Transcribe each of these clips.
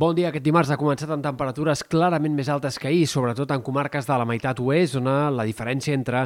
Bon dia. Aquest dimarts ha començat amb temperatures clarament més altes que ahir, sobretot en comarques de la meitat oest, on la diferència entre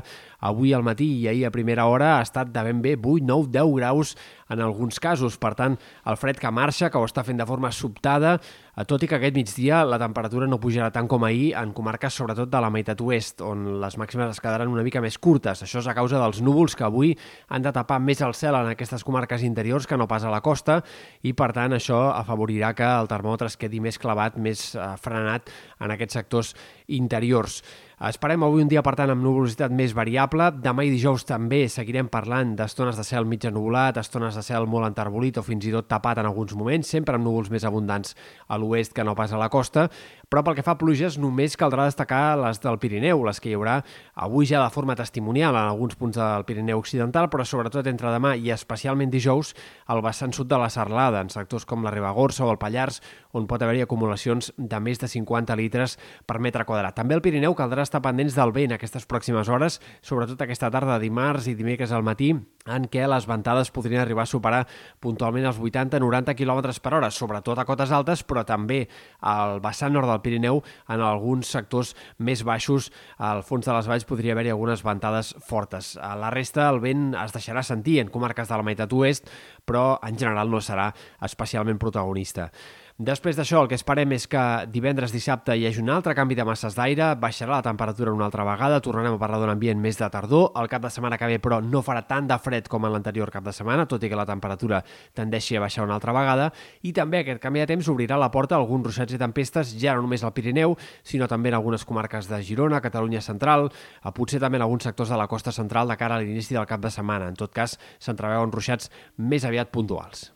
avui al matí i ahir a primera hora ha estat de ben bé 8, 9, 10 graus en alguns casos. Per tant, el fred que marxa, que ho està fent de forma sobtada, eh, tot i que aquest migdia la temperatura no pujarà tant com ahir en comarques sobretot de la meitat oest, on les màximes es quedaran una mica més curtes. Això és a causa dels núvols que avui han de tapar més el cel en aquestes comarques interiors que no pas a la costa i, per tant, això afavorirà que el termòmetre es quedi més clavat, més eh, frenat en aquests sectors interiors. Esperem avui un dia, per tant, amb nuvolositat més variable. Demà i dijous també seguirem parlant d'estones de cel mig ennubulat, estones de cel molt enterbolit o fins i tot tapat en alguns moments, sempre amb núvols més abundants a l'oest que no pas a la costa. Però pel que fa a pluges, només caldrà destacar les del Pirineu, les que hi haurà avui ja de forma testimonial en alguns punts del Pirineu Occidental, però sobretot entre demà i especialment dijous al vessant sud de la Serlada, en sectors com la Ribagorça o el Pallars, on pot haver-hi acumulacions de més de 50 litres per metre quadrat. També al Pirineu caldrà estar pendents del vent aquestes pròximes hores, sobretot aquesta tarda, dimarts i dimecres al matí, en què les ventades podrien arribar a superar puntualment els 80-90 km per hora, sobretot a cotes altes, però també al vessant nord del Pirineu, en alguns sectors més baixos, al fons de les valls podria haver-hi algunes ventades fortes. A la resta, el vent es deixarà sentir en comarques de la meitat oest, però en general no serà especialment protagonista. Després d'això, el que esperem és que divendres, dissabte hi hagi un altre canvi de masses d'aire, baixarà la temperatura una altra vegada, tornarem a parlar d'un ambient més de tardor. El cap de setmana que ve, però, no farà tant de fred com en l'anterior cap de setmana, tot i que la temperatura tendeixi a baixar una altra vegada. I també aquest canvi de temps obrirà la porta a alguns ruixats i tempestes, ja no només al Pirineu, sinó també en algunes comarques de Girona, Catalunya Central, a potser també en alguns sectors de la costa central de cara a l'inici del cap de setmana. En tot cas, s'entreveuen ruixats més aviat puntuals.